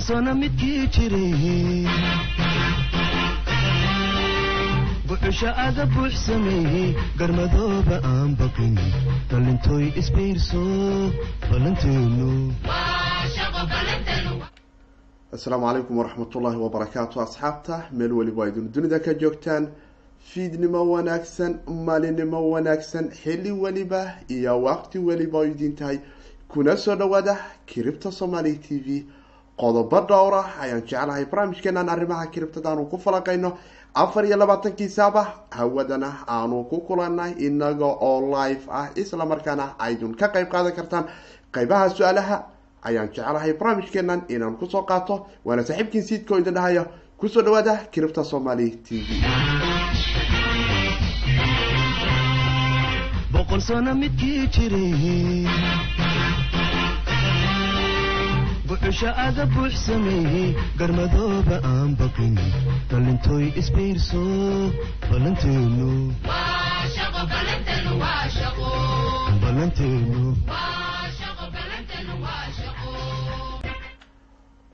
sano midkii jiray buxusha aga buux sameeyey garmadooba aan baqin dhalintooy isbiirso ballanteenu asalaamu calaykum waraxmatullaahi wabarakaatu asxaabta meel weliba idin dunida ka joogtaan fiidnimo wanaagsan maalinimo wanaagsan xilli weliba iyo waqti weliba oo idin tahay kuna soo dhawaada kiribta somaali t v qodobo dhowra ayaan jeclahay barnaamijkeenan arrimaha kiribtada aanu ku falaqayno afar iyo labaatankii saaba hawadana aanu ku kulanay inaga oo live ah isla markaana aydun ka qeyb qaadan kartaan. Qeybaha su'aalaha ayaan jeclahay barnaamijkeenan inaan ku soo qaato waana saaxiibkiin siidkoo idin dhahaya ku soo dhawaada kiribta somaali t v. Boqol sano midkii jiray buxusha aga buux sameeyey garmadooba aan baqin dhalintooy isbiirso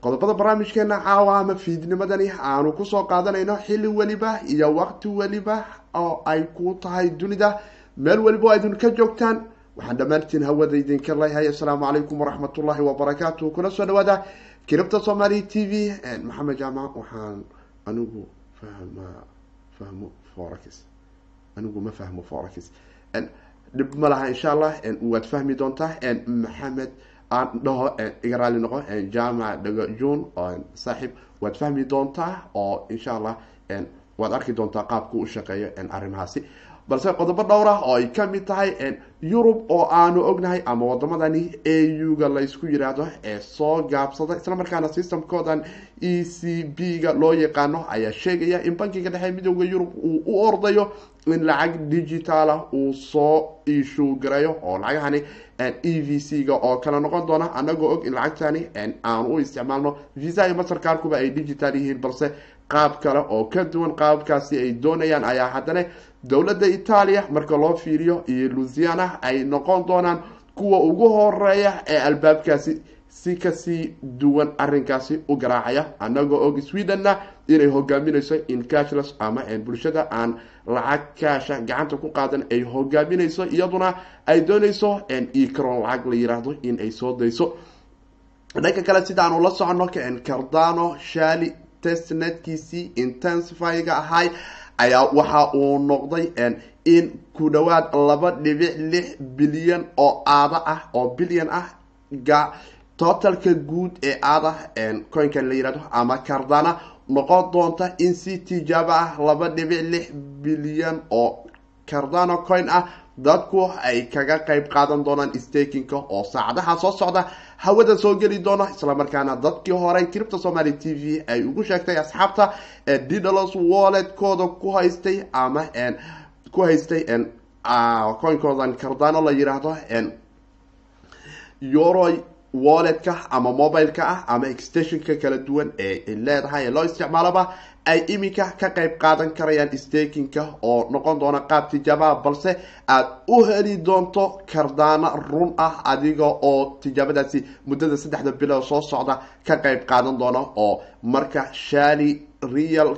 qodobada barnaamijkeena caawa ama fiidnimadani aanu ku soo qaadanayno xilli weliba iyo waqti weliba oo ay ku tahay dunida. Meel weliba oo idin ka joogtaan waxaan dhammaantiin hawada idinka leeyahay assalaamu calaykum waraxmatullaahi wabarakaatu kuna soo dhawaada kiribta somaali t v maxamed jaamac waxaan anigu fahmaa fahmo forax anigu ma fahmo forax dhib ma laha insha allah waad fahmi doontaa. Maxamed aan dhaho iga raali noqo jaamac dhago june saaxiib waad fahmi doontaa oo insha allah waad arki doontaa qaabka u shaqeeyo arrimahaasi. Balse qodobo dhowr ah oo ay ka mid tahay yurub oo aanu ognahay ama wadamadani a u-ga laysku yiraahdo ee soo gaabsada isla markaana systemkoodan e c b ga loo yaqaano ayaa sheegaya in bankiga dhexe midooda yurub uu u ordayo in lacag digitaala uu soo iishuu gareeyo oo lacagahani e v c ga oo kala noqon doona anagoo og in lacagtani aanu u isticmaalno visa iyo mastercarkuba ay digital yihiin balse qaab kale oo ka duwan qaabkaasi ay doonayaan ayaa haddana dowladda itaaliya marka loo fiiriyo iyo lusiana ay noqon doonaan kuwa ugu horreeya ee albaabkaasi si ka sii duwan arinkaasi u garaacaya. Anagoo og swedenna inay hogaaminayso in cashless ama bulshada aan lacag kaasha gacanta ku qaadan ay hogaaminayso iyaduna ay doonayso ecron lacag la yiraahdo in ay soo dayso. Dhanka kale sidaanu la socono cardano shali testnetkiisii intensifyga ahay ayaa waxa uu noqday in ku dhawaad laba dhibic lix bilyan oo aada ah oo bilyan ah totalka guud ee aada coinkan la yihahdo ama cardana noqon doonta in si tijaabo ah laba dhibic lix bilyan oo cardano coin ah dadku ay kaga qeyb qaadan doonaan stakinka oo saacadaha soo socda hawada soo geli doona islamarkaana dadkii hore kiribta somaali t v ay ugu sheegtay asxaabta didalos walletkooda ku haystay ama ku haystay coinkoodan cardano la yiraahdo euro walletka ama mobileka ah ama extensionka kala duwan ee leedahay ee loo isticmaaloba ay iminka ka qeyb qaadan karayaan stakinka oo noqon doona qaab tijaabaha balse aad u heli doonto cardana run ah adiga oo tijaabadaasi muddada saddexda bilood soo socda ka qeyb qaadan doona oo marka shali real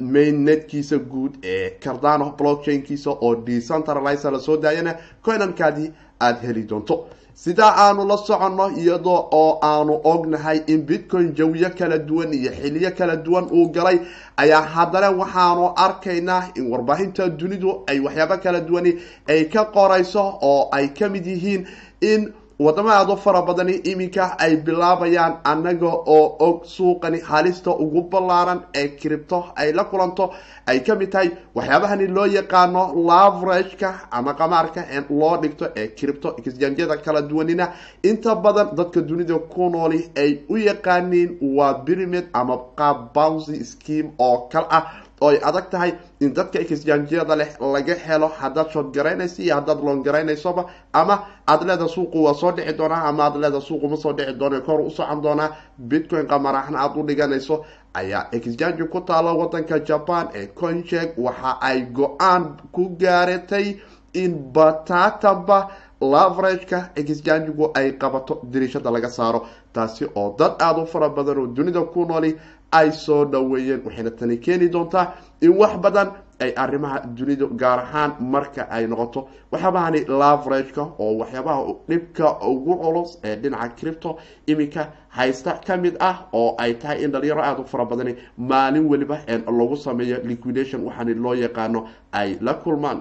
mainnetkiisa guud ee cardano blockchainkiisa oo decentralize la soo daayana coinankaadii aada heli doonto sidaa aanu la soconno iyadoo oo aanu ognahay in bitcoin jawiyo kala duwan iyo xiliyo kala duwan uu galay ayaa haddana waxaanu arkaynaa in warbaahinta dunidu ay waxyaabo kala duwani ay ka qorayso oo ay ka mid yihiin in wadamo aada u fara badani iminka ay bilaabayaan annaga oo og suuqani halista ugu ballaaran ee cripto ay la kulanto ay ka mid tahay waxyaabahani loo yaqaano lavrageka ama qamaarka loo dhigto ee cripto exjanjyada kala duwanina. Inta badan dadka dunida ku nooli ay u yaqaaniin waa pyramid ama qaab bouncy scheme oo kal ah ay adag tahay in dadka exjanjyada leh laga helo haddaad shood garaynayso iyo haddaad loon garaynaysoba ama aad leeda suuqu waa soo dhici doonaa ama aad leeda suuqu ma soo dhici doona kor u socon doonaa bitcoin qamaraxna aada u dhiganayso ayaa exjange ku taalo wadanka japan ee conjeg waxa ay go'aan ku gaaratay in batatanba laverageka exchangigu ay qabato diriishada laga saaro taasi oo dad aada u fara badan oo dunida ku nooli ay soo dhaweeyeen waxayna tani keeni doontaa in wax badan ay arrimaha dunida gaar ahaan marka ay noqoto waxyaabahani laverageka oo waxyaabaha dhibka ugu culus ee dhinaca cripto iminka haysta ka mid ah oo ay tahay in dhalinyaro aada u fara badani maalin weliba lagu sameeyo liquidation waxaani loo yaqaano ay la kulmaan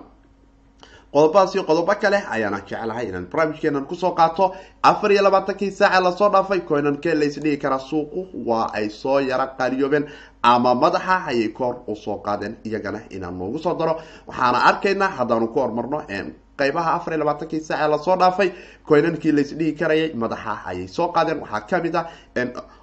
qodobadaas iyo qodobo kale ayaana jeclahay inaan barnaamijkeenan ku soo qaato. Afar iyo labaatankii saaca la soo dhaafay coinankee laysdhigi karaa suuqu waa ay soo yaro qaaliyoobeen ama madaxa ayay koor u soo qaadeen. Iyagana inaan noogu soo daro waxaana arkaynaa haddaanu ku hormarno qaybaha afar iyo labaatankii saaca la soo dhaafay coinankii laysdhigi karayay madaxa ayay soo qaadeen. Waxaa ka mid ah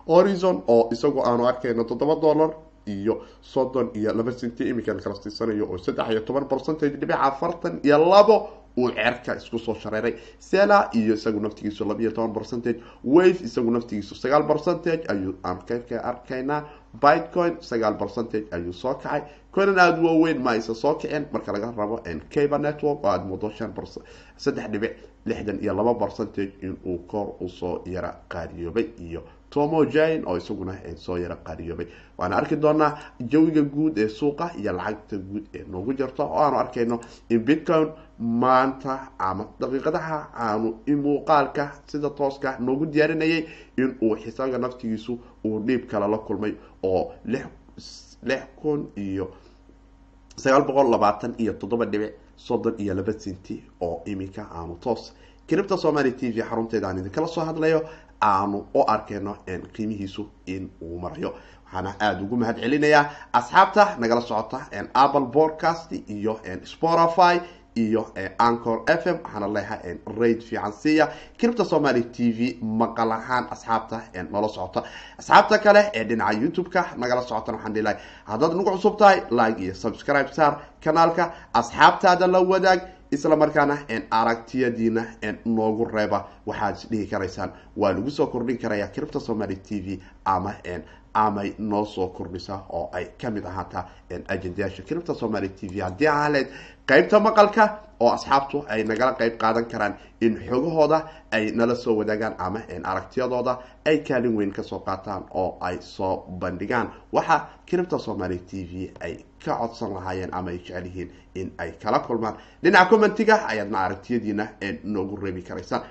horizon oo isagu aanu arkayno toddoba dollar iyo soddon iyo laba senti imikan kala siisanayo oo saddex iyo toban percentage dhibic afartan iyo labo uu cerka isku soo shareeray. Sela iyo isagu naftigiisu laba iyo toban percentage wave isagu naftigiisu sagaal percentage ayuu aan ka arkaynaa. Bitcoin sagaal percentage ayuu soo kacay. Coinan aada waaweyn ma aysa soo kiceen marka laga rabo cable network oo aada muddo shan saddex dhibic lixdan iyo laba percentage inuu kor u soo yara qaariyoobay iyo tomo jane oo isaguna soo yara qaariyoobay waana arki doonaa jawiga guud ee suuqa iyo lacagta guud ee noogu jirto oo aanu arkayno in bitcoin maanta ama daqiiqadaha aanu muuqaalka sida tooska noogu diyaarinayay in uu xisaabka naftigiisu uu dhiib kale la kulmay oo lix kun iyo sagaal boqol labaatan iyo toddoba dhibic soddon iyo laba senti oo iminka aanu toos cripta somaly t v xarunteeda aan idinkala soo hadlayo aanu u arkayno qiimihiisu in uu marayo waxaana aada ugu mahad celinayaa asxaabta nagala socota apple podcast iyo spotify iyo ancor f m. Waxaana leeyahay raid fiican siiya. Cripta somaly t v maqal ahaan asxaabta nala socota. Asxaabta kale ee dhinaca youtube-ka nagala socotana waxaan dhihi lahay haddaad nagu cusub tahay like iyo subscribe saar kanaalka. Asxaabtaada la wadaag isla markaana aragtiyadiina noogu reeba waxaad isdhihi karaysaan. Waa lagu soo kordhin karaya cripta somaly t v ama amay noo soo kordhisa oo ay ka mid ahaataa ajendayaasha cripta somaly t v. Haddii ahaleed qeybta maqalka oo asxaabtu ay nagala qeyb qaadan karaan in xogahooda ay nala soo wadaagaan ama aragtiyadooda ay kaalin weyn ka soo qaataan oo ay soo bandhigaan. Waxa cripta somaly t v ay ka codsan lahaayeen ama ay jecel yihiin in ay kala kulmaan. Dhinaca commentiga ayaadna aragtiyadiina noogu reebi karaysaan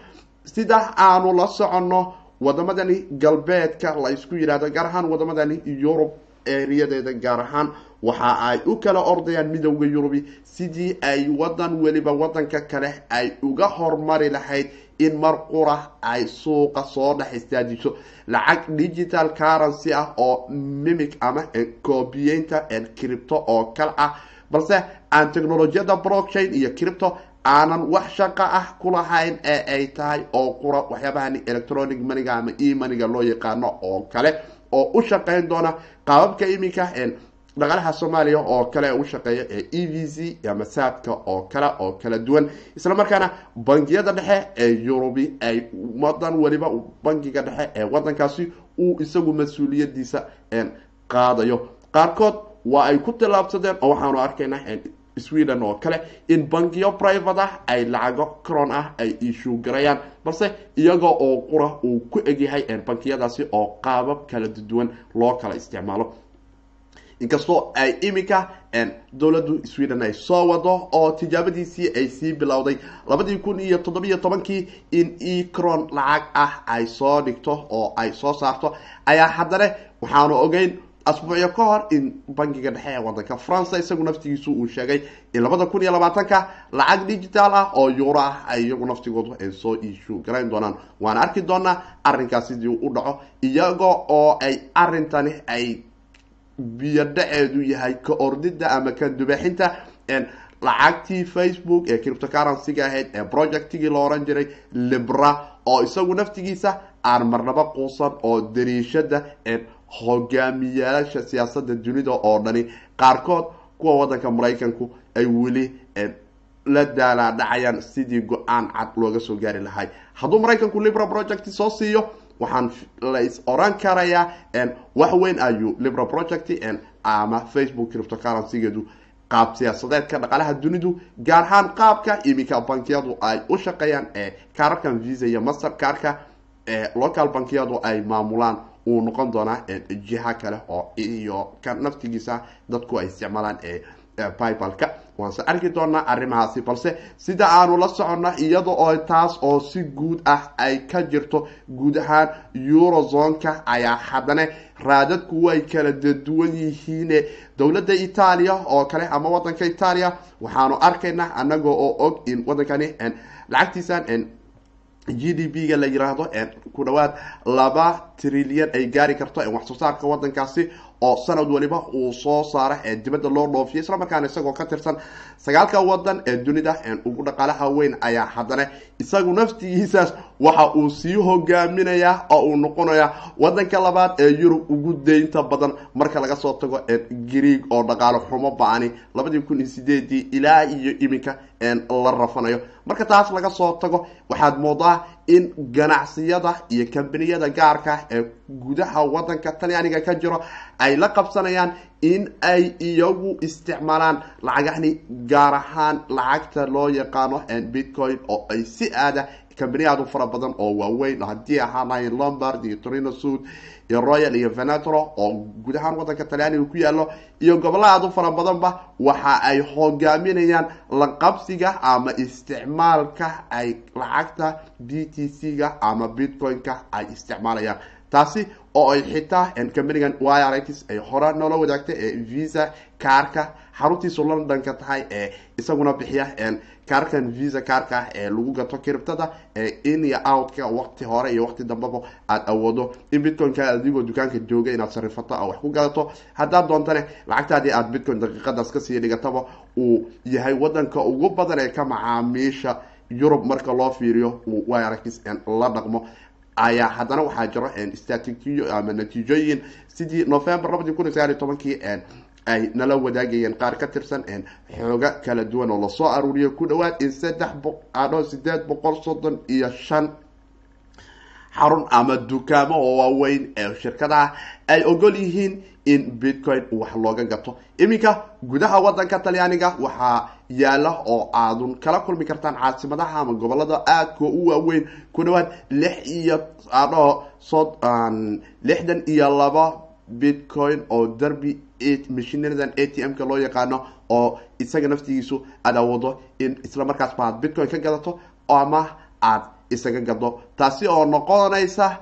sida aanu la soconno wadamadani galbeedka la isku yidhahdo gaar ahaan wadamadani yurub eriyadeeda gaar ahaan waxa ay u kala ordayaan midowda yurubi sidii ay wadan weliba wadanka kale ay uga hormari lahayd in mar qura ay suuqa soo dhex istaajiso lacag digital currency ah oo mimic ama koobiyeynta cripto oo kale ah. Balse aan technolojiyada blockchain iyo cripto aanan wax shaqo ah ku lahayn ee ay tahay oo qura waxyaabahani electronic maniga ama e maniga loo yaqaano oo kale oo u shaqeyn doona qaababka iminka dhaqalaha soomaaliya oo kale u shaqeeya ee e v c ama saadka oo kale oo kala duwan. Isla markaana bangiyada dhexe ee yurubi ay wadan weliba bangiga dhexe ee wadankaasi uu isagu mas'uuliyadiisa qaadayo. Qaarkood waa ay ku tillaabsadeen oo waxaanu arkaynaa sweden oo kale in bangiyo private ah ay lacago cron ah ay issue garayaan. Balse iyaga oo qura uu ku egyahay bankiyadaasi oo qaabab kala duwan loo kala isticmaalo. Inkastoo ay iminka dowladdu sweden ay soo wado oo tijaabadiisii ay sii bilowday. Labadii kun iyo toddobiyo tobankii in ecron lacag ah ay soo dhigto oo ay soo saarto ayaa haddana waxaanu ogeyn asbuucyo ka hor in bangiga dhexe ee wadanka france isagu naftigiisu uu sheegay in labada kun iyo labaatanka lacag digital ah oo euro ah ay iyagu naftigoodu ay soo issue garayn doonaan. Waana arki doonaa arrinkaas sidii u dhaco iyaga oo ay arintani ay biyodhaceedu yahay ka ordida ama ka dubaxinta lacagtii facebook ee criptocurrencyga ahayd ee projectigii la oran jiray libra oo isagu naftigiisa aan marnaba quusan oo dariishada hogaamiyaasha siyaasada dunida oo dhani qaarkood kuwa wadanka maraykanku ay weli la daalaadhacayaan sidii go'aan cad looga soo gaari lahay hadduu maraykanku libra project soo siiyo waxaan lais oran karayaa wax weyn ayuu libra project ama facebook criptocurrencygeedu qaab siyaasadeedka dhaqaalaha dunidu gaar ahaan qaabka iminka bankiyadu ay u shaqeeyaan ee kaararkan visa iyo master kaarka ee local bankiyadu ay maamulaan uu noqon doonaa jiha kale oo iyo ka naftigiisa dadku ay isticmaalaan ee bibalka waanse arki doonaa arrimahaasi balse sida aanu la soconna iyada oo taas oo si guud ah ay ka jirto guud ahaan eurozonka ayaa haddana raadadku way kala daduwan yihiine dowladda itaaliya oo kale ama wadanka itaaliya. Waxaanu arkaynaa anaga oo og in wadankani lacagtiisan g d p ga la yiraahdo ku dhawaad laba trilyan ay gaari karto wax soo saarka wadankaasi oo sanad waliba uu soo saara ee dibadda loo dhoofiyo islamarkaana isagoo ka tirsan sagaalka wadan ee dunida ugu dhaqaalaha weyn ayaa haddana isagu naftigiisaas waxa uu sii hogaaminayaa oo uu noqonayaa wadanka labaad ee yurub ugu deynta badan marka laga soo tago greeg oo dhaqaalo xumo ba'ani labadii kun iyo sideedii ilaa iyo iminka la rafanayo. Marka taas laga soo tago waxaad moodaa in ganacsiyada iyo kambaniyada gaarka ee gudaha wadanka talyaaniga ka jiro ay la qabsanayaan in ay iyagu isticmaalaan lacagahni gaar ahaan lacagta loo yaqaano bitcoin oo ay si aada kambaniya aad u fara badan oo waaweyn haddii ahaanahay lombard iyo torino sud iyo royal iyo venetro oo guud ahaan wadanka talyaaniga ku yaalo iyo gobolla aad u fara badanba waxa ay hogaaminayaan la qabsiga ama isticmaalka ay lacagta b t c-ga ama bitcoin-ka ay isticmaalayaan taasi oo ay xitaa companigan yrx ay hore noola wadaagtay ee visa kaarka xaruntiisu londonka tahay ee isaguna bixiya kaarkan visa kaarka ee lagu gato kiribtada in iyo outka waqti hore iyo waqti dambaba aada awoodo. In bitcoin-ka adigoo dukaanka jooga inaad sarifato oo wax ku gadato haddaad doontane lacagtaadii aada bitcoin daqiiqadaas ka sii dhigataba uu yahay wadanka ugu badan ee ka macaamiisha yurub marka loo fiiriyo uu yrx la dhaqmo. Ayaa haddana waxaa jiro statistiyo ama natiijooyin. Sidii november labadii kun sagaal iyo tobankii ay nala wadaagayeen qaar ka tirsan xooga kala duwan oo la soo aruuriyo ku dhawaad in saddex boqo sideed boqol soddon iyo shan xarun ama dukaamo oo waaweyn ee shirkadaha ay ogol yihiin in bitcoin wax looga gato. Iminka gudaha wadanka talyaaniga waxaa yaalla oo aadun kala kulmi kartaan caasimadaha ama gobollada aadka u waaweyn. Ku dhawaad lix iyo adho so lixdan iyo laba bitcoin oo derby mashinadan a t m-ka loo yaqaano oo isaga naftigiisu aad awoodo in isla markaasba aad bitcoin ka gadato ama aad isaga gado. Taasi oo noqonaysa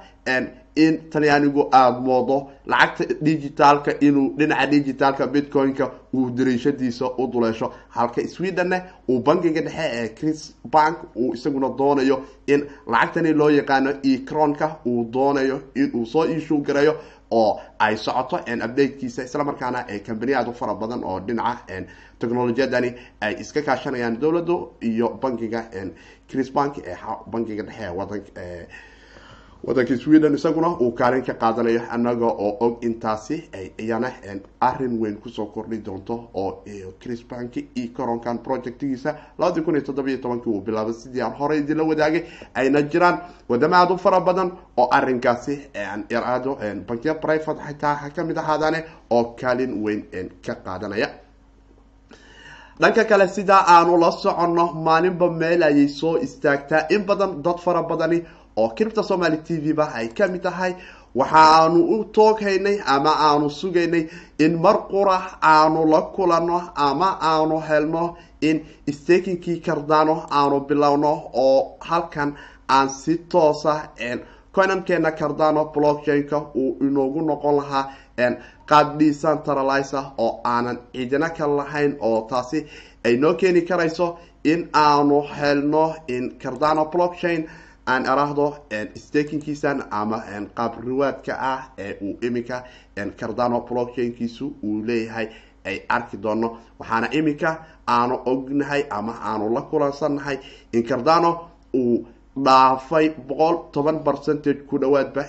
in talyaanigu aada moodo lacagta digitaalka inuu dhinaca digitaalka bitcoin-ka uu dariishadiisa u duleesho. Halka swedenne uu bankiga dhexe ee chris bank uu isaguna doonayo in lacagtani loo yaqaano ecronka uu doonayo inuu soo iishuu gareeyo oo ay socoto updatekiisa islamarkaana companiya aad u fara badan oo dhinaca technolojiyadani ay iska kaashanayaan dowladdu iyo bankiga chris bank ee bankiga dhexe wadanka sweden isaguna uu kaalin ka qaadanayo anaga oo og intaasi ay iyana arrin weyn ku soo kordhi doonto oo chris bank iyo coronkan projectgiisa labadii kun iyo toddobiyo tobankii uu bilaabay sidii aan horey idinla wadaagay ayna jiraan. Wadamo aada u fara badan oo arinkaasi yaraado bankiya private xitaa ha ka mid ahaadaane oo kaalin weyn ka qaadanaya. Dhanka kale sidaa aanu la soconno maalinba meel ayay soo istaagtaa. In badan dad fara badani oo kiribta somaali t v ba ay ka mid tahay waxaanu u tooghaynay ama aanu sugaynay in mar qura aanu la kulano ama aanu helno in stakinkii kardano aanu bilowno oo halkan aan si toosa coinankeena cardano blockchain-ka uu inoogu noqon lahaa qaab decentralizer oo aanan cidina ka lahayn oo taasi ay noo keeni karayso in aanu helno in cardano blockchain aan araahdo stakinkiisan ama qaab riwaadka ah ee uu iminka cardano blockchainkiisu uu leeyahay ay arki doono waxaana iminka aanu ognahay ama aanu la kulansannahay in cardano uu dhaafay boqol toban percentage ku dhawaadba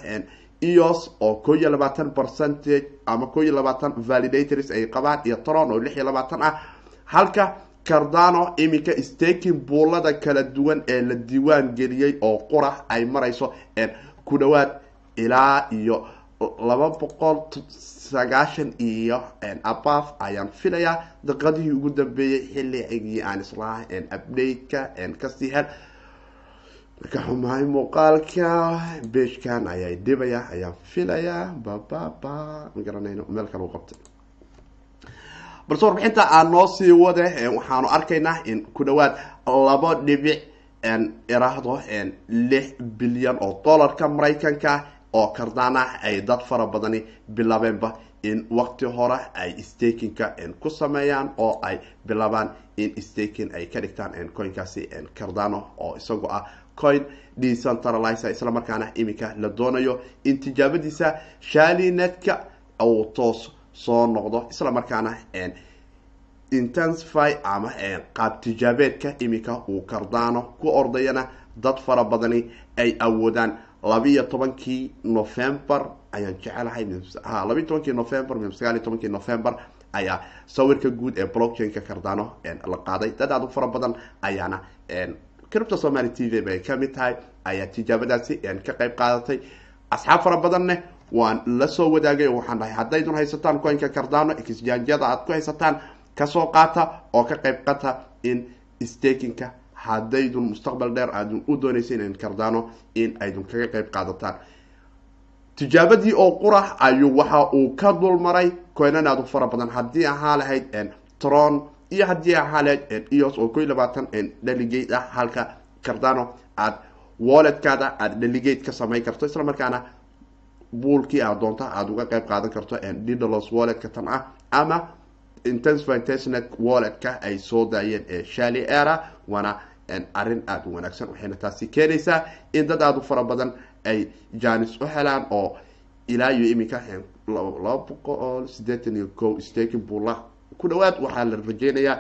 eos oo koo iyo labaatan percentage ama koo iyo labaatan validators ay qabaan iyo tron oo lix iyo labaatan ah. Halka cardano iminka staking buulada kala duwan ee la diiwaan geliyey oo qura ay marayso ku dhawaad ilaa iyo laba boqol sagaashan iyo abaf ayaan filayaa. Daqiiqadihii ugu dambeeyey xilligii aan islaha update-ka ka sii hel. Marka xumahay muuqaalka beejkan ayaa dhibaya ayaan filayaa bababa ma garanayno meel kale u qabtay balse warbixinta aan noo sii wade waxaanu arkaynaa in ku dhawaad laba dhibic iraahdo lix bilyan oo dollarka maraykanka oo kardaan ay dad fara badani bilaabeenba in waqti hore ay stakinka ku sameeyaan oo ay bilaabaan in staking ay ka dhigtaan coinkaasi cardano oo isagoo ah coin decentralizer islamarkaana iminka la doonayo in tijaabadiisa shalinetka uu toos soo noqdo islamarkaana intensify ama qaab tijaabeedka iminka uu cardano ku ordayana dad fara badani ay awoodaan. Labiiyo tobankii november ayaan jecelahay ha labiiyo tobankii november sagaaliyo tobankii november ayaa sawirka guud ee blockchainka cardano la qaaday. Dad aad u fara badan ayaana cripto somaly t v bay ka mid tahay ayaa tijaabadaasi ka qeyb qaadatay. Asxaab fara badanne waan la soo wadaagay oo waxaan dhahay haddaydun haysataan coinka cardano exjanjada aad ku haysataan ka soo qaata oo ka qeyb qata in stakinka haddaydun mustaqbal dheer aadun u doonaysan in cardano in aydun kaga qeyb qaadataan. Tijaabadii oo qura ayuu waxa uu ka dulmaray coinan aad u fara badan. Haddii ahaa lahayd tron iyo haddii ahaa lahayd eos oo ko labaatan delegate ah halka cardano aad walletkaada aada delegate ka samayn karto isla markaana buolkii aad doonta aada uga qeyb qaadan karto didalos walletka tan ah ama intensify testnet walletka ay soo daayeen ee shali era waana arrin aada u wanaagsan waxayna taasi keenaysaa in dad aada u fara badan ay janis u helaan oo ilaa iyo iminka laba boqol sideetan iyo ko staking bulla ku dhawaad waxaa la rajeynayaa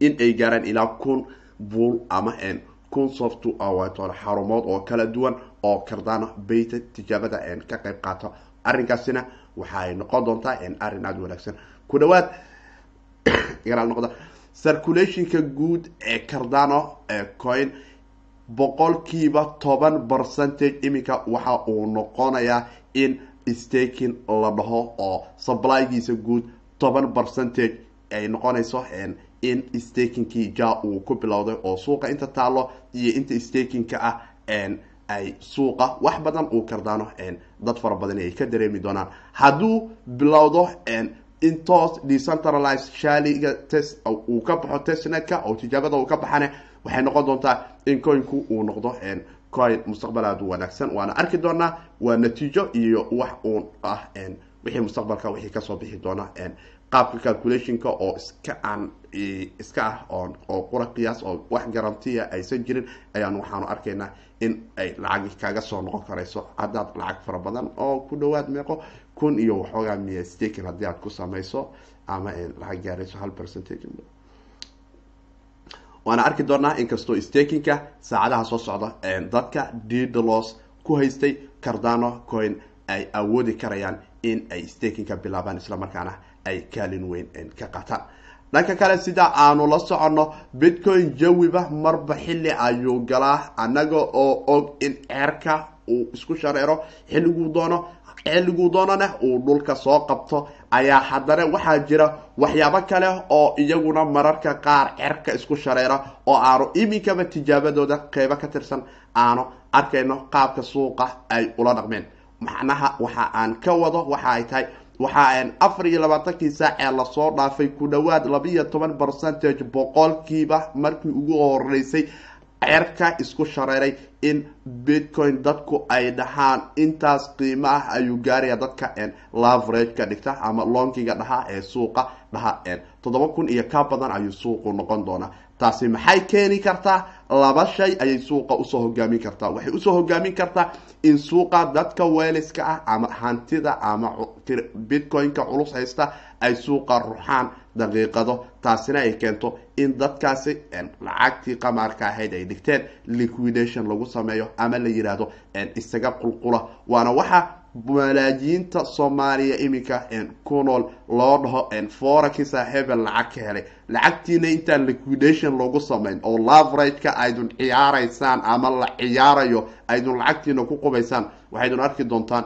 in ay gaaraan ilaa kun bull ama kun soft xarumood oo kala duwan oo cardano beta tijaabada ka qeyb qaato arrinkaasina waxaay noqon doontaa arrin aada wanaagsan. Ku dhawaad noqda circulationka guud ee cardano coin boqolkiiba toban percentage iminka waxa uu noqonayaa in staking la dhaho oo supplygiisa guud toban percentage ay noqonayso in stakingkii ja uu ku bilowday oo suuqa inta taalo iyo inta stakingka ah ay suuqa wax badan uu cardano dad fara badan ay ka dareemi doonaan. Hadduu bilowdo intoos decentralized shaliga test uu ka baxo testnetka oo tijaabada uu ka baxane waxay noqon doontaa in coinku uu noqdo coin mustaqbal aada u wanaagsan. Waana arki doonaa waa natiijo iyo wax uun ah wixii mustaqbalka wixii ka soo bixi doona qaabka calculationka oo iska aan iska ah oo qura qiyaas oo wax garantiya aysan jirin ayaan waxaanu arkaynaa in ay lacag kaga soo noqon karayso. Haddaad lacag fara badan oo ku dhawaad meeqo kun iyo waxoogaa miya stakin haddii aad ku samayso ama lacag gaarayso hal percentage. Waana arki doonaa inkastoo stakinka saacadaha soo socda dadka didalos ku haystay cardano coin ay awoodi karayaan in ay stakinka bilaabaan islamarkaana ay kaalin weyn ka qaataan dhanka kale sida aanu la soconno bitcoin jawiba marba xilli ayuu galaa annaga oo og in ceerka uu isku shareero xilliguu doono xilliguu doonana uu dhulka soo qabto. Ayaa haddana waxaa jira waxyaabo kale oo iyaguna mararka qaar cerka isku shareera oo aanu iminkaba tijaabadooda qeybo ka tirsan aanu arkayno qaabka suuqa ay ula dhaqmeen. Macnaha waxa aan ka wado waxa ay tahay waxa afar iyo labaatankii saac ee la soo dhaafay ku dhawaad labiiyo toban percentage boqolkiiba markii ugu horeysay cerka isku shareeray in bitcoin dadku ay dhahaan. Intaas qiimo ah ayuu gaaraya dadka laverage ka dhigta ama lonkiga dhaha ee suuqa dhaha toddoba kun iyo ka badan ayuu suuqu noqon doonaa taasi maxay keeni kartaa laba shay ayay suuqa u soo hogaamin kartaa. Waxay u soo hogaamin kartaa in suuqa dadka weeliska ah ama hantida ama bitcoin-ka culus haysta ay suuqa ruxaan daqiiqado. Taasina ay keento in dadkaasi lacagtii qamaarka ahayd ay dhigteen liquidation lagu sameeyo ama la yidhaahdo isaga qulqula. Waana waxa malaajiinta soomaaliya iminka ku nool loo dhaho forakisa hebel lacag ka helay. Lacagtiina intaan liquidation lagu samayn oo laverageka aydun ciyaaraysaan ama la ciyaarayo aydun lacagtiina ku qubaysaan waxaydun arki doontaan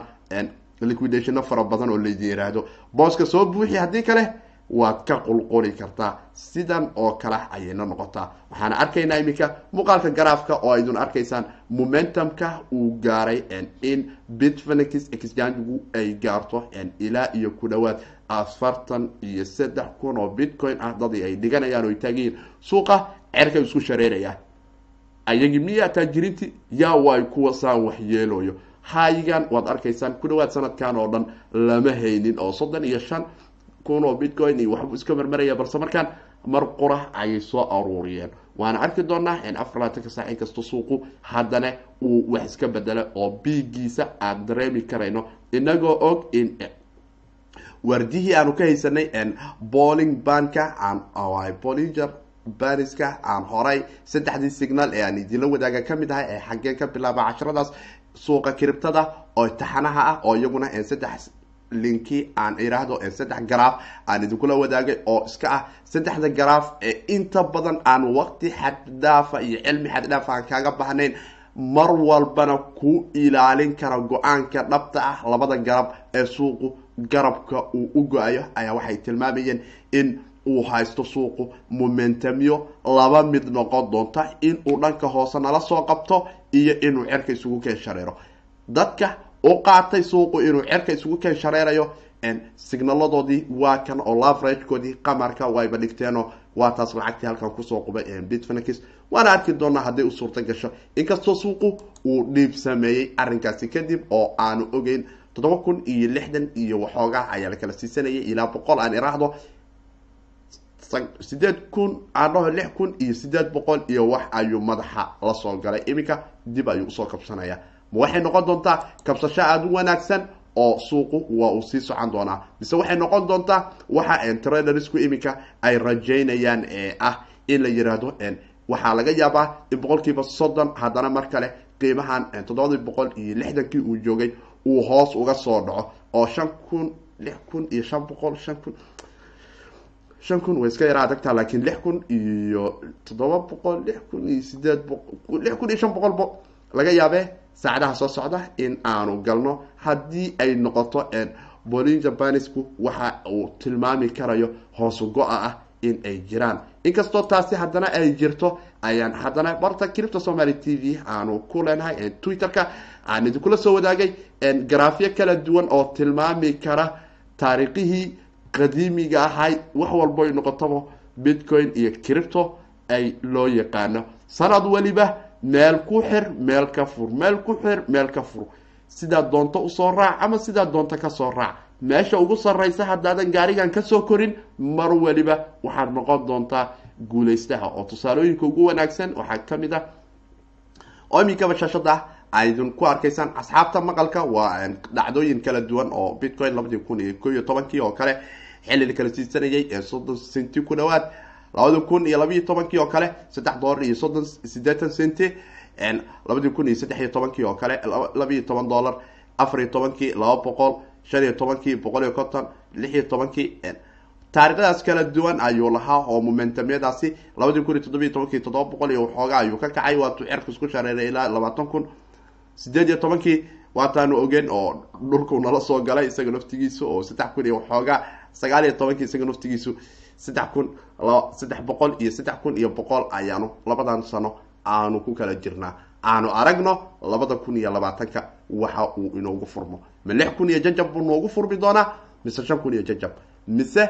liquidationa fara badan oo laydin yiraahdo. Booska soo buuxi haddii kale waad ka qulquli kartaa. Sidan oo kale ayayna noqotaa. Waxaana arkaynaa iminka muuqaalka garaafka oo aydun arkaysaan momentumka uu gaaray in bitfenix exchangigu ay gaarto ilaa iyo ku dhawaad afartan iyo saddex kun oo bitcoin ah. Dadii ay dhiganayaan oo taagiyiin suuqa cerka isku shareeraya. Ayagii miyaa taajiriinti yaa way kuwa saan waxyeelooyo haygan waad arkaysaan ku dhawaad sanadkan oo dhan lama haynin oo soddon iyo shan kun bitcoin iyo waxbuu iska marmaraya balse markaan mar qura ayay soo aruuriyeen. Waana arki doonaa afar labaatanka saac inkasta suuqu haddana uu wax iska bedela oo biigiisa aan dareemi karayno. Inagoo og in wardihii aanu ka haysanay bolling banka aan bollinger baniska aan horay saddexdii signal ee aan idinla wadaaga ka mid ahay ee xaggeen ka bilaaba casharadaas suuqa kiribtada oo taxanaha ah oo iyaguna saddex linki aan iraahdo saddex garaaf aan idinkula wadaagay oo iska ah saddexda garaaf ee inta badan aan waqti xaddhaafa iyo cilmi xaddhaafa aan kaaga bahnayn mar walbana ku ilaalin kara go'aanka dhabta ah. Labada garab ee suuqu garabka uu u go'ayo ayaa waxay tilmaamayeen in uu haysto suuqu momentumyo laba mid noqon doonta inuu dhanka hoose nala soo qabto iyo inuu cerka isugu keen shareero. Dadka u qaatay suuqu inuu cerka isugu keen shareerayo signaladoodii waa kan oo laveragekoodii qamarka wayba dhigteenoo waa taas lacagtii halkan ku soo qubay bitfenix waana arki doonaa hadday u suurta gasho inkastoo suuqu uu dhiib sameeyey arrinkaasi kadib oo aanu ogeyn toddoba kun iyo lixdan iyo waxoogaa ayaa la kala siisanayay ilaa boqol aan iraahdo sideed kun aan dhaho lix kun iyo sideed boqol iyo wax ayuu madaxa la soo galay. Iminka dib ayuu u soo kabsanaya ma waxay noqon doontaa kabsasho aada u wanaagsan oo suuqu waa uu sii socon doonaa. Mise waxay noqon doontaa waxa tradersku iminka ay rajaynayaan ee ah in la yiraahdo waxaa laga yaabaa in boqolkiiba soddon haddana mar kale qiimahan toddobadii boqol iyo lixdankii uu joogay uu hoos uga soo dhaco oo shan kun lix kun iyo shan boqol shan kun shan kun way iska yaraa adagtaa laakiin lix kun iyo toddoba boqol lix kun iyo sideed boqol lix kun iyo shan boqolbo laga yaabee saacadaha soo socda in aanu galno. Haddii ay noqoto bolin jabanisku waxa uu tilmaami karayo hoosu go-a ah in ay jiraan. Inkastoo taasi haddana ay jirto ayaan haddana barta cripto somaly t v aanu ku leenahay twitter-ka aan idinkula soo wadaagay garaafyo kala duwan oo tilmaami kara taariikhihii qadiimiga ahay. Wax walbo ay noqotaba bitcoin iyo cripto ay loo yaqaano. Sanad weliba meel ku xir meel ka fur. Meel ku xir meel ka fur. Sidaad doonto u soo raac ama sidaad doonto ka soo raac? Meesha ugu sarraysa haddaadan gaarigan ka soo korin mar weliba waxaad noqon doontaa guulaystaha. Oo tusaalooyinka ugu wanaagsan waxaa ka mid ah oo iminkaba shashada aydin ku arkaysaan asxaabta maqalka. Waa dhacdooyin kala duwan oo bitcoin labadii kun iyo ko iyo tobankii oo kale xilli la kala siisanayay ee soddon centi ku dhawaad labadi kun iyo labayo tobankii oo kale saddex dollar iyo soddon sideetan centi labadii kun iyo saddex iyo tobankii oo kale labaiyo toban dollar afar iyo tobankii laba boqol shan iyo tobankii boqol iyo konton lix iyo tobankii taariikhdaas kala duwan ayuu lahaa oo momentumyadaasi labadii kun iyo toddobiyo tobankii toddoba boqol iyo waxoogaa ayuu ka kacay. Waatuu cerku isku shareeray ilaa labaatan kun. Sideed iyo tobankii waataanu ogeen oo dhulku nala soo galay isaga naftigiisu oo saddex kun iyo waxoogaa sagaal iyo tobankii isaga naftigiisu saddex kun saddex boqol iyo saddex kun iyo boqol ayaanu labadan sano aanu ku kala jirnaa. Aanu aragno labada kun iyo labaatanka waxa uu inoogu furmo. Ma lix kun iyo jajab buu noogu furmi doonaa? Mise shan kun iyo jajab? Mise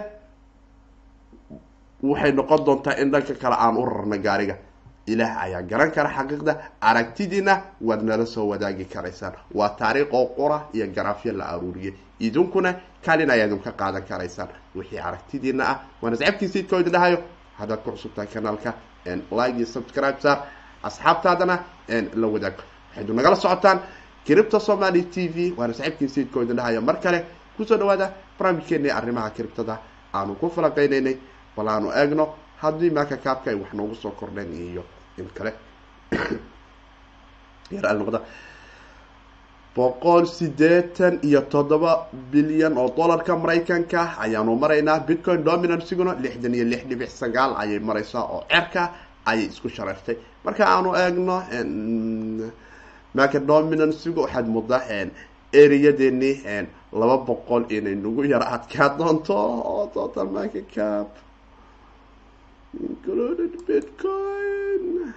waxay noqon doontaa in dhanka kale aan u rarna gaariga ilaah ayaa garan kara xaqiiqda aragtidiina waad nala soo wadaagi karaysaan. Waa taariikh oo qura iyo garaafyo la aruuriyay idinkuna kalin ayaa idinka qaadan karaysaan. Wixii aragtidiina ah waana sacabkii siidkoo idin dhahayo. Haddaad ku cusubtahay kanaalka like iyo subscribe saar. Asxaabtaadana la wadaag. Waxaydu nagala socotaan. Cripto somaly t v waana sacibkii siidkoo idin dhahayo. Mar kale ku soo dhawaada barnaamijkeeni arrimaha criptada aanu ku falaqeynaynay bal aanu eegno haddii maaka kaabka ay wax noogu soo kordheen iyo in kale. Yar noqda. Boqol sideetan iyo toddoba bilyan oo dollarka maraykanka ayaanu maraynaa. Bitcoin dominansiguna lixdan iyo lix dhibic sagaal ayay maraysaa oo cerka ayay isku shareertay marka aanu eegno marka dominansigu waxaad muddaa ereyadeenii laba boqol inay nagu yaro adkaa doonto. Oo total market cap included bitcoin.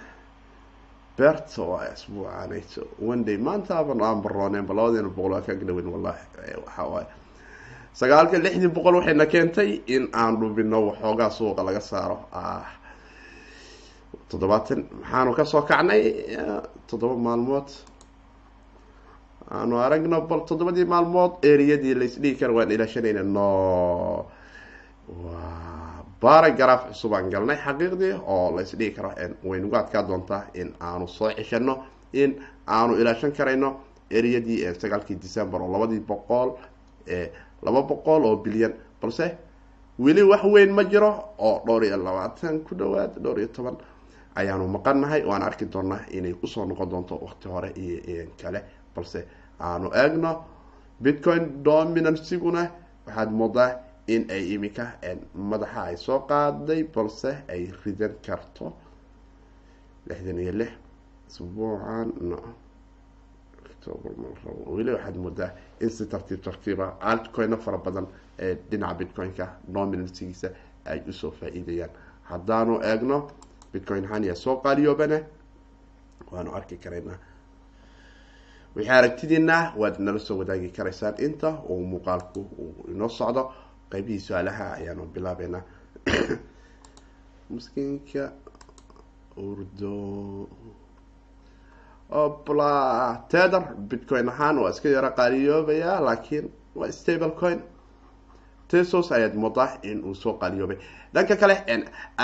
Beerta waa isbuucanayso one day maanta aban aan barooneenba labadeena boqol waa kaga dhaweyn wallahi. Waxa waaye sagaalka lixdii boqol waxayna keentay in aan dhubino waxoogaa suuqa laga saaro ah. Toddobaatan maxaanu ka soo kacnay toddoba maalmood aanu aragno bal toddobadii maalmood ereyadii laisdhigi kara waan ilaashanayna no waa baragaraaf cusub aan galnay xaqiiqdii oo laisdhigi karo waynagu adkaa doontaa in aanu soo ceshano in aanu ilaashan karayno ereyadii sagaalkii december oo labadii boqol laba boqol oo bilyan. Balse weli wax weyn ma jiro oo dhowr iyo labaatan ku dhawaad dhowr iyo toban ayaanu maqannahay waan arki doonaa inay u soo noqon doonto waqti hore iyo kale. Balse aanu eegno bitcoin dominansiguna waxaad moodaa in ay imika madaxa ay soo qaaday balse ay ridan karto. Lixdan iyo lix isbuucan no. Weli waxaad moodaa in si tartiib tartiiba altcoino fara badan ee dhinaca bitcoin-ka dominansigiisa ay u soo faa-iidayaan. Haddaanu eegno bitcoin hania soo qaaliyoobane waanu arki karaynaa. Wixii aragtidiina waad nala soo wadaagi karaysaan. Inta uu muuqaalku uu inoo socdo qeybihii su'aalaha ayaanu bilaabeynaa. Miskiinka urdo opla tether bitcoin ahaan waa iska yaro qaaliyoobaya laakiin waa stable coin. Tesos ayaad moodaa in uu soo qaaliyoobay. Dhanka kale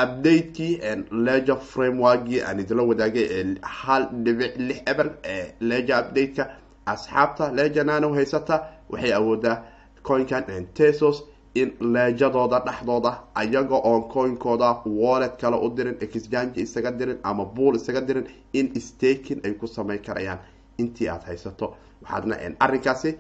updatekii leger frameworkii aan idinla wadaagay ee hal dhibic lix eber ee leger updateka. Asxaabta leger nano haysata waxay awoodaa coinkan tesos in leejadooda dhexdooda ayaga oon coinkooda wallet kale u dirin exchange isaga dirin ama buol isaga dirin in staking ay ku sameyn karayaan. Intii aada haysato. Waxaadna arrinkaasi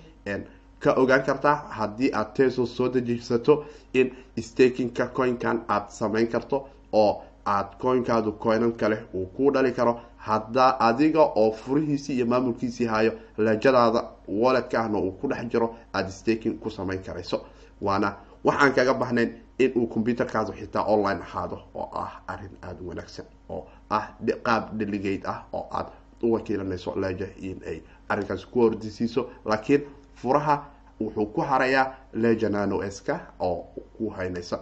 ka ogaan kartaa haddii aad tesos soo dejisato in stakingka coinkan aada sameyn karto oo aada coinkaadu coinan kale uu ku dhali karo. Haddaa adiga oo furihiisii iyo maamulkiisii hayo leejadaada walletka ahna uu ku dhex jiro aada staking ku sameyn karayso waana waxaan kaga bahnayn in uu computerkaasu xitaa online ahaado oo ah arrin aada u wanaagsan oo ah qaab delegate ah oo aada u wakiilanayso leja in ay arrinkaasi ku hordisiiso laakiin furaha wuxuu ku harayaa lejanano ska oo ku haynaysa.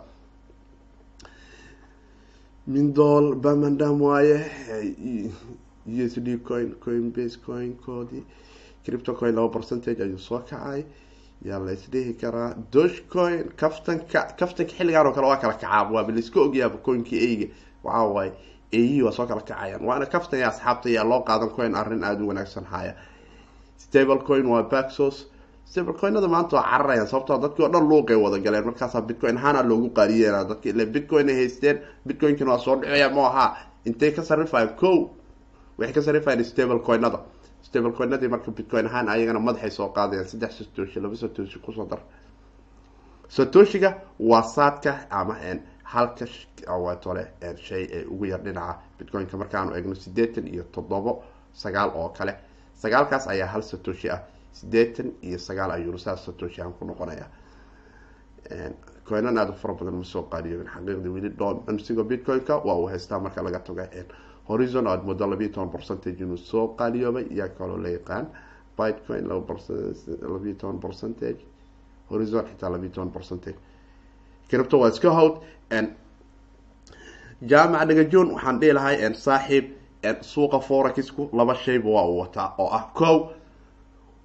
Mindol bamandam waaye u s d coin coinbase coin koodii cripto coin laba percentage ayuu soo kacay yaa la isdhihi karaa. Dogecoin kaftanka kaftanka xilligaan oo kale waa kala kacaab. Waaba laiska ogyaaba coinkii eyga waxaa waaye eyi waa soo kala kacayaan. Waana kaftan ya asxaabta yaa loo qaadan coin arrin aada u wanaagsan haya stable coin waa baxos stable coinada maanta waa cararayaan sababtoo dadkii oo dhan luuqay wada galeen. Markaasaa bitcoin ahaana loogu qaaliyeena dadki ile bitcoin ay haysteen bitcoinkina waa soo dhicaya ma ahaa. Intay ka sarrifayan ko waxay ka sarrifayaan stable coinada stable coinadii marka bitcoin ahaan ayagana madaxay soo qaadayaan saddex satoshi laba satoshi ku soo dar. Satoshiga waa saadka ama halka tole shay ee ugu yar dhinaca bitcoinka markaanu eegno sideetan iyo toddobo sagaal oo kale. Sagaalkaas ayaa hal satoshi ah sideetan iyo sagaal ayuuna saas satoshi aan ku noqonaya coinan aada u fara badan ma soo qaaliyoobin xaqiiqdii weli doonsiga bitcoin-ka waa uu haystaa marka laga tago horizon aada muddo labiiyo toban percentage inuu soo qaaliyoobay yaa kaloo la yaqaan bitcoin labiiyo toban percentage. Horizon xitaa labiiyo toban percentage. Cripto waa iska howd jaamac dhagajoon waxaan dhihi lahay saaxiib suuqa forexku laba shayba waa uu wataa oo ah ko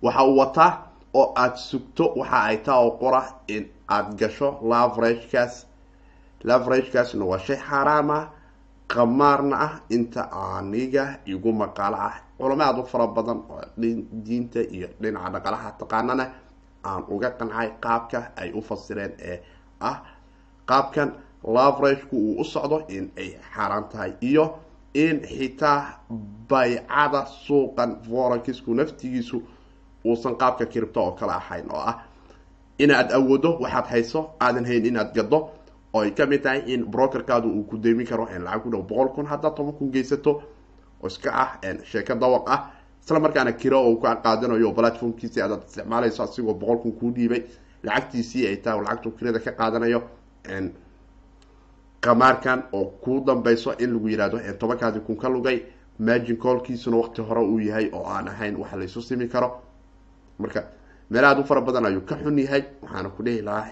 waxa uu wataa oo aada sugto waxa ay taa oo qora in aada gasho lavragekaas lavragekaasna waa shay xaaraam ah qamaarna ah inta aniga igu maqaalo ah. Culamo aada u fara badan oo diinta iyo dhinaca dhaqalaha taqaanana aan uga qancay qaabka ay u fasireen ee ah qaabkan lavragku uu u socdo in ay xaaraan tahay iyo in xitaa baycada suuqan forexku naftigiisu uusan qaabka kiribto oo kale ahayn oo ah inaad awoodo waxaad hayso aadan hayn inaad gado oo ay ka mid tahay in brokerkaadu uu ku deymin karo lacag ku dhow boqol kun haddaad toban kun geysato oo iska ah sheeko dawaq ah. Isla markaana kiro uu ka qaadanayo platformkiisi aadaad isticmaalayso asigoo boqol kun kuu dhiibay. Lacagtiisii ay tahay lacagtu kirada ka qaadanayo qamaarkan oo kuu dambeyso in lagu yihahdo tobankaadi kun ka lugay. Margin callkiisuna waqti hore uu yahay oo aan ahayn wax laysu simi karo. Marka meel aada u fara badan ayuu ka xun yahay waxaana ku dhihi lahaa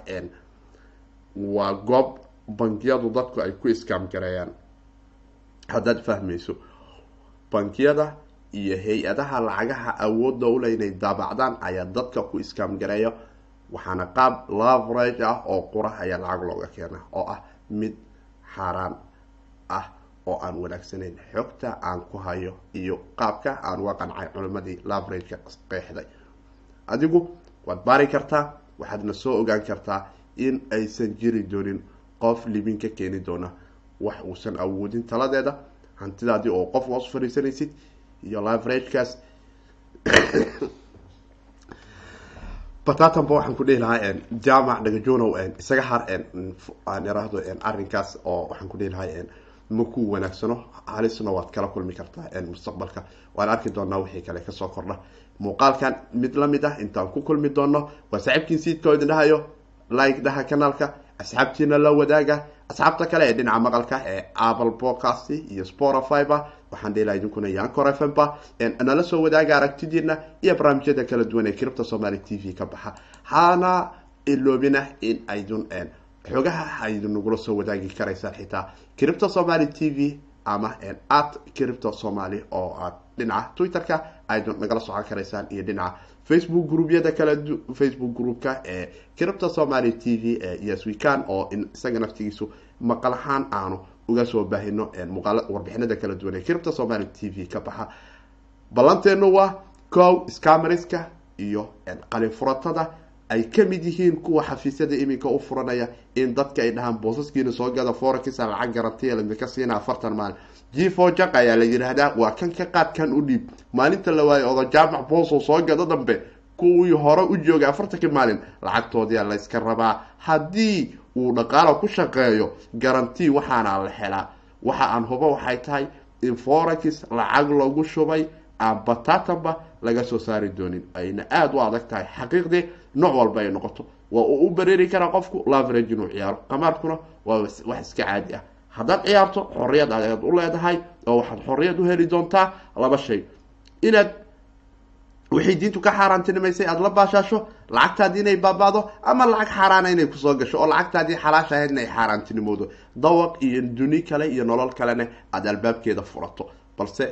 waa goob bangiyadu dadku ay ku iskaam gareeyaan haddaad fahmayso bangiyada iyo hay'adaha lacagaha awoodda ule inay daabacdaan ayaa dadka ku iskaam gareeyo waxaana qaab lavrage ah oo qura ayaa lacag looga keena oo ah mid xaaraan ah oo aan wanaagsanayn. Xogta aan ku hayo iyo qaabka aan uga qancay culimadii lavrageka qeexday. Adigu waad baari kartaa waxaadna soo ogaan kartaa in aysan jiri doonin qof libin ka keeni doona wax uusan awoodin taladeeda. Hantidaadii oo qof hoos fariisanaysid iyo lavragekaas batatanba waxaan ku dhihi lahaa jamac dhagajonow isaga har aan iraahdo arrinkaas oo waxaan ku dhihi lahaa ma ku wanaagsano halisna waad kala kulmi kartaa mustaqbalka. Waan arki doonaa wixii kale ka soo kordha. Muuqaalkan mid la mid ah intaan ku kulmi doono waa saaxiibkiin siidkao idin dhahayo like dhaha kanaalka asxaabtiina la wadaaga asxaabta kale ee dhinaca maqalka ee apple podcast iyo spotifyba waxaan dhihi laha idinkuna yancor f m ba nala soo wadaaga aragtidiina iyo barnaamijyada kala duwan ee kiribta somaali t v ka baxa. Hana iloobina in aydun xogaha aydin nagula soo wadaagi karaysaan xitaa cripto somaly t v ama at cripto somaly oo aad dhinaca twitter-ka nagala socon karaysaan iyo dhinaca facebook groubyada kala facebook groupka ee cripto somaly t v ee yeswecan oo isaga naftigiisu maqal ahaan aanu uga soo baahino warbixinada kala duwan ee cripto somaly t v ka baxa. Ballanteenu waa cow scamariska iyo qalifuratada ay ka mid yihiin kuwa xafiisyada iminka u furanaya in dadka ay dhahaan boosaskiina soo gada forexa lacag garantiya lamidka siina afartan maalin gfo jaq ayaa la yidhaahdaa waa kan ka qaad kan u dhiib. Maalinta la waayo odo jaamac booso soo gado dambe kuwii hore u joogay afartankii maalin lacagtoodiia layska rabaa. Haddii uu dhaqaalo ku shaqeeyo garanti waxaana la helaa. Waxa aan hubo waxay tahay in forex lacag lagu shubay aan batatanba laga soo saari doonin. Ayna aada u adag tahay. Xaqiiqdii nooc walba ay noqoto. Waa uu u bareeri karaa qofku lavrage inuu ciyaaro. Qamaadkuna waa wax iska caadi ah haddaad ciyaarto xorriyad ayaad u leedahay oo waxaad xorriyad u heli doontaa laba shay. Inaad wixii diintu ka xaaraantinimaysay aada la baashaasho lacagtaadii inay baabaado ama lacag xaaraana inay ku soo gasho oo lacagtaadii xalaasha ahayd inay xaaraantinimoodo. Dawaq iyo duni kale iyo nolol kalena aada albaabkeeda furato. Balse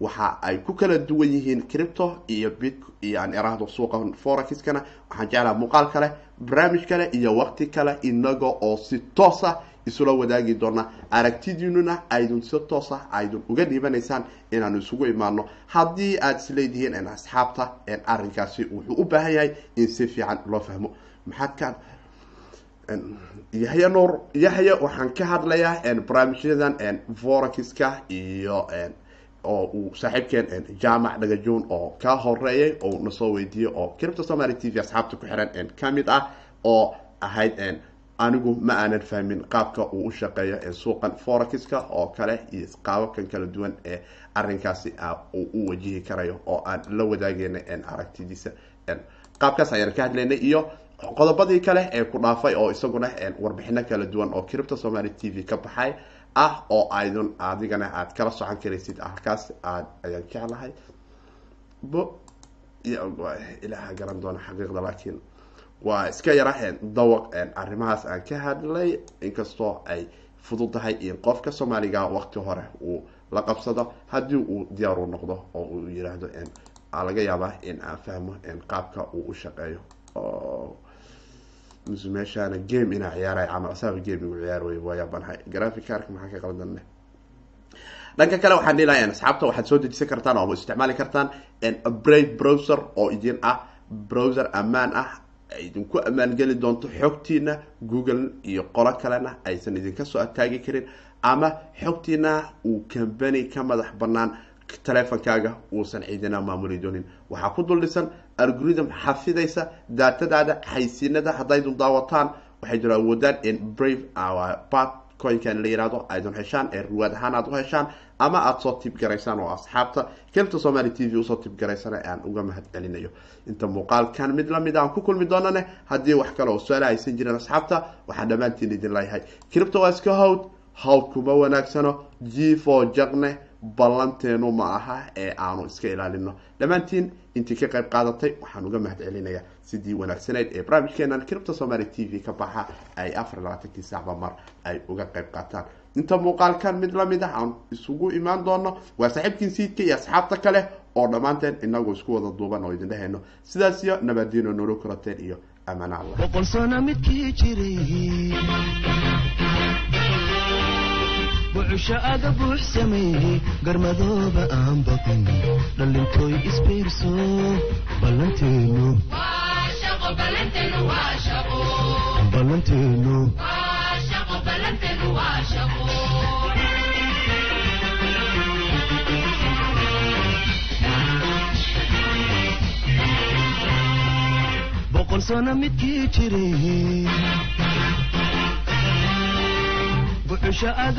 waxa ay ku kala duwan yihiin cripto iyo bit aan iraahdo suuqa forexkana waxaan jeclaha muuqaal kale barnaamij kale iyo waqti kale inaga oo si toosa isula wadaagi doona. Aragtidiinuna aydun si toosa aydun uga dhiibanaysaan inaanu isugu imaano haddii aada isleedihiin in asxaabta arrinkaasi wuxuu u baahan yahay in si fiican loo fahmo. Maxaad ka yahya nuur yahya waxaan ka hadlayaa barnaamijyadan forexka iyo oo uu saaxiibkeen jaamac dhagajoon oo ka horeeyay oo na soo weydiiyey oo cripto somaly t v asxaabta ku xiran ka mid ah oo ahayd anigu ma aanan fahmin qaabka uu u shaqeeyo suuqan forexka oo kale iyo qaababkan kala duwan ee arinkaasi uu u wajihi karayo oo aan la wadaageyna aragtidiisa. Qaabkaas ayaan ka hadlaynay iyo qodobadii kale ee ku dhaafay oo isaguna warbixino kala duwan oo cripto somaly t v ka baxay ah oo aydun adigana aada kala socon karaysid halkaas aad ayaan jeclahay bo ilaaha garan doona xaqiiqda laakiin waa iska yara dawaq arrimahaas aan ka hadlay. Inkastoo ay fudud tahay in qofka soomaaliga waqti hore uu la qabsado haddii uu diyaar u noqdo oo uu yiraahdo laga yaabaa in aan fahmo qaabka uu u shaqeeyo mise meeshaana game inaa ciyaaray camal asaaba game igu ciyaar wey waa graphic carka maxaa ka qaldanne dhanka kale waxaan dhihi asxaabta waxaad soo dejisan kartaan oo isticmaali kartaan brave browser oo idin ah browser ammaan ah idinku ammaan geli doonto xogtiina google iyo qolo kalena aysan idinka soo ataagi karin ama xogtiina uu company ka madax banaan teleefonkaaga uusan ciidina maamuli doonin. Waxaa ku dul dhisan algorithm xafidaysa daatadaada xaysiinada haddaydun daawataan waxay jiro awoodaan in brave bat coinkan la yihahdo aydun heshaan ee ruwaad ahaan aad u heshaan ama aada soo tibgaraysaan oo asxaabta kelibta somali t v u soo tibgaraysana aan uga mahad celinayo inta muuqaalkan mid la mid aan ku kulmi doonane haddii wax kale oo su'aala aysan jirin asxaabta waxaan dhammaantiin idin leeyahay. Kilibta waa iska hawd hawd kuma wanaagsano gfo jaqne ballanteenu ma aha ee aanu iska ilaalino. Dhammaantiin intii ka qayb qaadatay waxaan uga mahad celinayaa sidii wanaagsanayd ee barnaamijkeenan kiribta somaali t v ka baxa ay afar labaatankii saacba mar ay uga qayb qaataan. Inta muuqaalkan mid la mid ah aan isugu imaan doono waa saaxiibkiin siidka iyo asxaabta kale oo dhammaanteen inagu isku wada duuban oo idin dhehayno sidaas iyo nabadiino nolo kurateen iyo amaan allah bucusho aga buux sameeyey garmadooba aan baqin dhalintooy isbiirso ballanteenu ballanteenu boqol sano midkii jiray bucusho aga